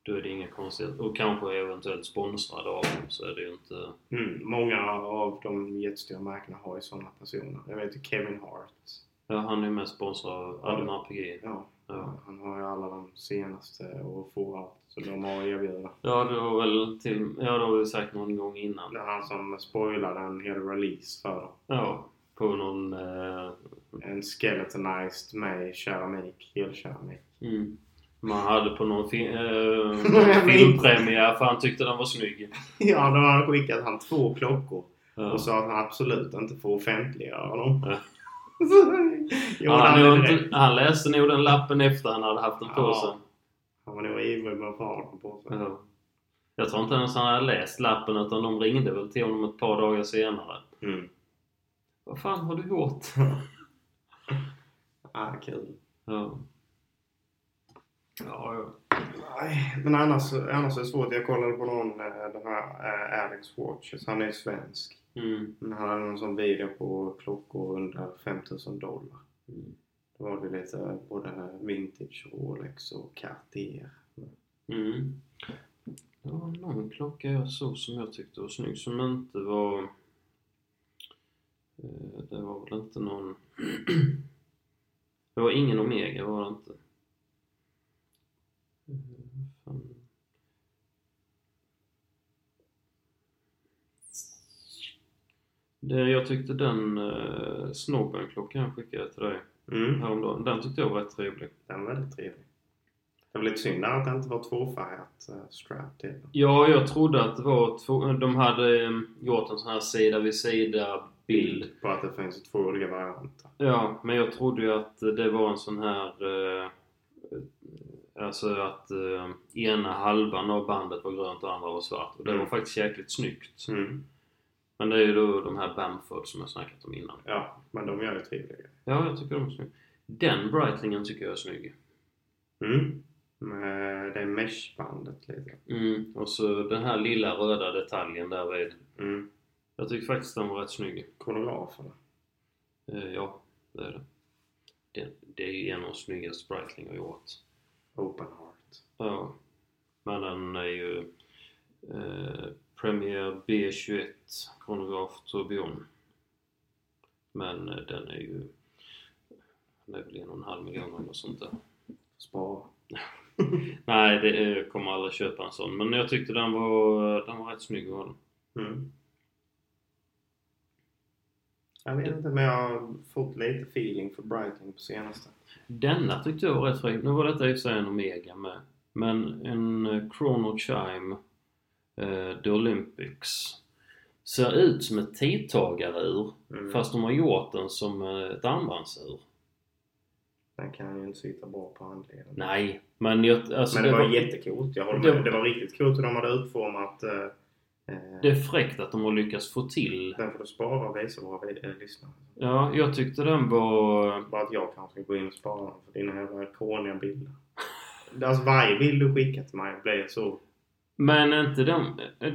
då är det inga konstigheter. Och kanske eventuellt sponsrad av dem så är det ju inte... Mm. Många av de jättestora märkena har ju sådana personer. Jag vet ju Kevin Hart. Ja, han är med sponsrad av Adam RPG. Ja. Ja. Han har ju alla de senaste och får allt. Så de har att erbjuda. Ja, det var väl till... Ja, det har vi sagt någon gång innan. Det är han som spoilade en hel release för dem. Ja, på någon... Eh, En skeletonized med keramik, helkeramik. mm. Man hade på någon fi- eh, filmpremiär för han tyckte den var snygg. Ja, då har han skickat han två klockor Ja. och sa att han absolut inte får offentliggöra dem. Ja. jo, han, inte, han läste nog den lappen efter han hade haft den på Ja. sig. Han var nog ivrig med att få ha dem på sig. Ja. Jag tror inte ens han hade läst lappen utan de ringde väl till honom ett par dagar senare. Mm. Vad fan har du gjort? Ah, kul. Ja. Ja, ja. Nej, men annars, annars är det svårt. Jag kollade på någon, eh, den här eh, Alex Watches. Han är ju svensk. Mm. Men han hade någon sån video på klockor under 5000 dollar. Mm. Då var det lite både vintage, Rolex och Cartier. Mm. Det var någon klocka jag såg som jag tyckte var snygg som inte var... Eh, det var väl inte någon... Det var ingen Omega var det inte. Eh, fan. Det, jag tyckte den eh, snobben klockan jag skickade till dig Mm. häromdagen, den tyckte jag var rätt trevlig. Den var väldigt trevlig. Det var lite synd att det inte var tvåfärgat uh, strap till. Ja, jag trodde att det var två... De hade eh, gjort en sån här sida vid sida bild. På att det finns två olika varianter. Ja, men jag trodde ju att det var en sån här... Eh, alltså att eh, ena halvan av bandet var grönt och andra var svart. Och det var Mm. faktiskt jäkligt snyggt. Mm. Men det är ju då de här Bamford som jag snackat om innan. Ja, men de gör ju trevliga Ja, jag tycker de är snygga. Den Breitlingen tycker jag är snygg. Mm. Med det meshbandet lite. Mm. Och så den här lilla röda detaljen där vid. Mm. Jag tycker faktiskt den var rätt snygg. Konograferna. Eh, ja, det är det. det. Det är ju en av de snyggaste Breitling har gjort. Open Heart. Ja. Men den är ju... Eh, Premier B21 kronograf Tourbillon. Men eh, den är ju... Den är väl en och en halv miljon eller något sånt där. Spara. Nej, det kommer aldrig köpa en sån. Men jag tyckte den var, den var rätt snygg att ha. Mm. Jag vet inte men jag har fått lite feeling för Breitling på senaste. Denna tyckte jag var rätt fräck. Nu var detta i och för sig en Omega med. Men en eh, Chrono Chime eh, The Olympics ser ut som ett tidtagarur Mm. fast de har gjort den som eh, ett armbandsur. Den kan ju inte sitta bra på handleden. Nej, men jag, alltså Men det, var, jättecoolt. Jag håller det- med. Det var riktigt coolt hur de hade utformat eh, eh, Det är fräckt att de har lyckats få till... Den får du spara och visa våra eh, lyssnare. Ja, jag tyckte den var... Bara att jag kanske ska gå in och spara den för dina jävla ikoniga bilder. Alltså varje bild du skickar till mig blir så... Men inte de... eh,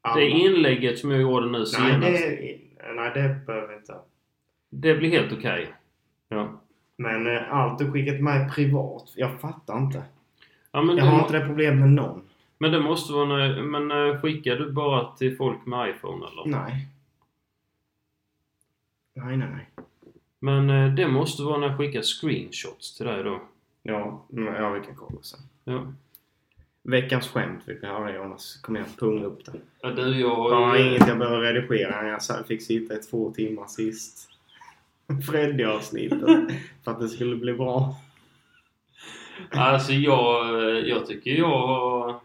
Alla. Det inlägget som jag gjorde nu Nej, senast. det, nej, det behöver inte. Det blir helt okej. Ja. Men eh, allt du skickar till mig privat, jag fattar inte. ja men, Jag det, har inte det problemet med någon. men det måste vara... när- Men eh, skickar du bara till folk med iPhone eller? Nej. Nej, nej, nej. Men eh, det måste vara när jag skickar screenshots till dig då. Ja, men- ja vi kan kolla sen. Ja. Veckans skämt vill vi höra Jonas. Kom igen, punga upp det. ja du, jag har Bara inget jag behöver redigera. Jag fick sitta i två timmar sist. Freddy-avsnittet. för att det skulle bli bra. Alltså jag, jag tycker jag har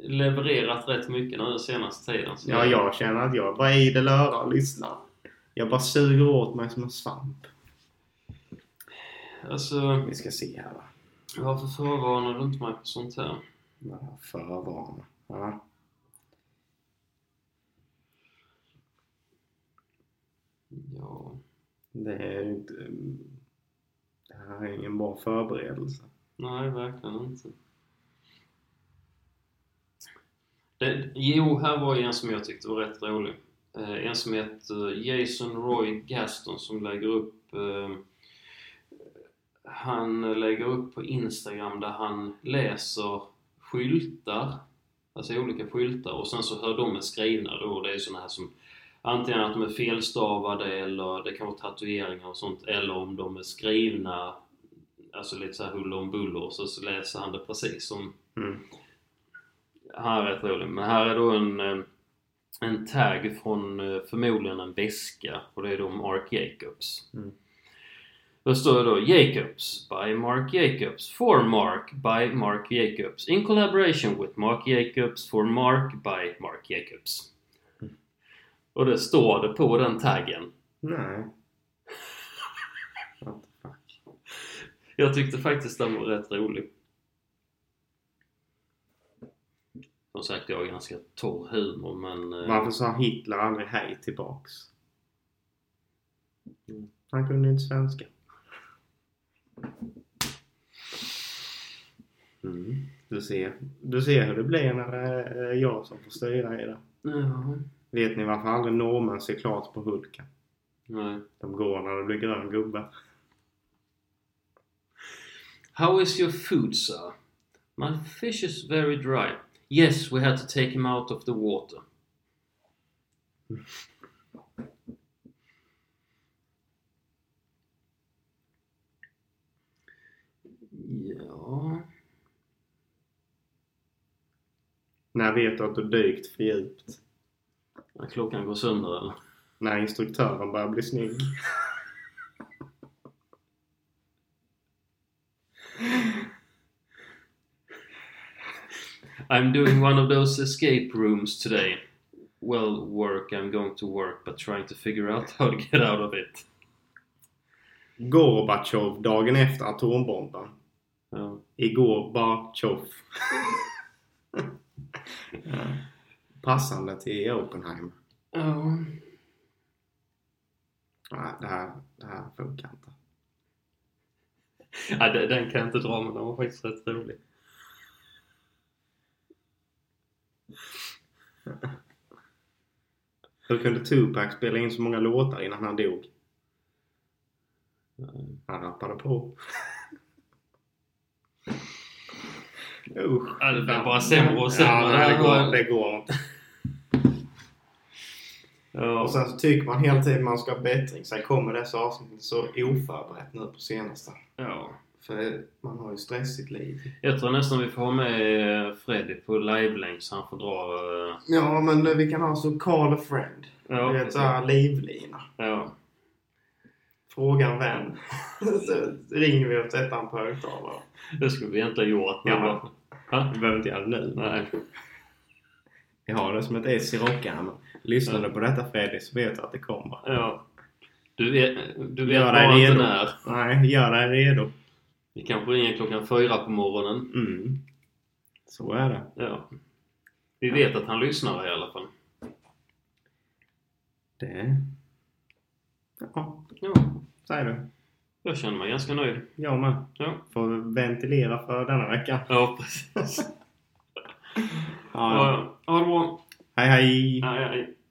levererat rätt mycket nu den senaste tiden. Så Ja, jag känner att jag bara är idel öra och lyssnar. Jag bara suger åt mig som en svamp. Alltså, Vi ska se här va. varför förvarnar du inte mig på sånt här? Vad har jag Förvarna. Ja. Ja. Det är ju inte... Det här är ingen bra förberedelse. Nej, verkligen inte. Det, jo, här var en som jag tyckte var rätt rolig. Eh, en som heter eh, Jason Roy Gaston som lägger upp eh, Han lägger upp på Instagram där han läser skyltar Alltså olika skyltar och sen så hör de är skrivna då. Det är såna här som Antingen att de är felstavade eller det kan vara tatueringar och sånt eller om de är skrivna Alltså lite såhär huller om buller och så, så läser han det precis som Mm. Han är rätt rolig. Men här är då en, eh, en tag från eh, förmodligen en väska och det är då Mark Jacobs. Mm. Då står det då Jacobs by Mark Jacobs for Mark by Mark Jacobs in collaboration with Mark Jacobs for Mark by Mark Jacobs. Och det står det på den taggen. Nej. What the fuck. Jag tyckte faktiskt den var rätt rolig. Som sagt, jag har ganska torr humor men... eh, Varför sa Hitler aldrig hej tillbaks? Han kunde inte svenska. Mm. Du ser. Du ser hur det blir när det är jag som får styra i det. Ja. Vet ni varför aldrig norrmän ser klart på Hulken? Nej. De går när det blir grön gubbe. How is your food, sir? My fish is very dry. Yes, we had to take him out of the water. Ja... När vet du att du dykt för djupt? När klockan går sönder eller? När instruktören börjar bli snygg. I'm doing one of those escape rooms today. Well, work, I'm going to work, but trying to figure out how to get out of it. Gorbatjov dagen efter atombomben. Ja. Igår Batjov. ja. Passande till Oppenheim. Ja. Nej, det här, det här funkar inte. Ja, den den kan jag inte dra men den var faktiskt rätt rolig. Hur kunde Tupac spela in så många låtar innan han dog? Han rappade på. Usch. Ja, det blir bara sämre och sämre. Ja, det, går, det går inte. Ja. Och sen så tycker man hela tiden man ska ha bättring. Sen kommer dessa avsnitt så oförberett nu på senaste. ja. För man har ju stressigt liv. Jag tror nästan vi får ha med Freddy på live-länk så han får dra... eh, Ja, men vi kan ha så call a friend. Ja, du vet precis. såhär livlina. Ja. En vän. så ringer vi och sätter han på högtalare. Det skulle vi egentligen gjort. Ja. Vi behöver inte göra det nu. Nej. Vi har det som ett S i rockärmen. Lyssnar du på detta Fredrik så vet du att det kommer. Ja. Du vet, du vet Gör bara inte när. Nej, gör dig redo. Vi kanske ringer klockan fyra på morgonen. Mm. Så är det. Ja. Vi vet att han lyssnar i alla fall. Det... Ja, Ja. säger du. Jag känner mig ganska nöjd. Jag med. Ja. Får ventilera för denna vecka. Ja, precis. Ja, ja. Ha det bra. Hej hej! Hej, hej.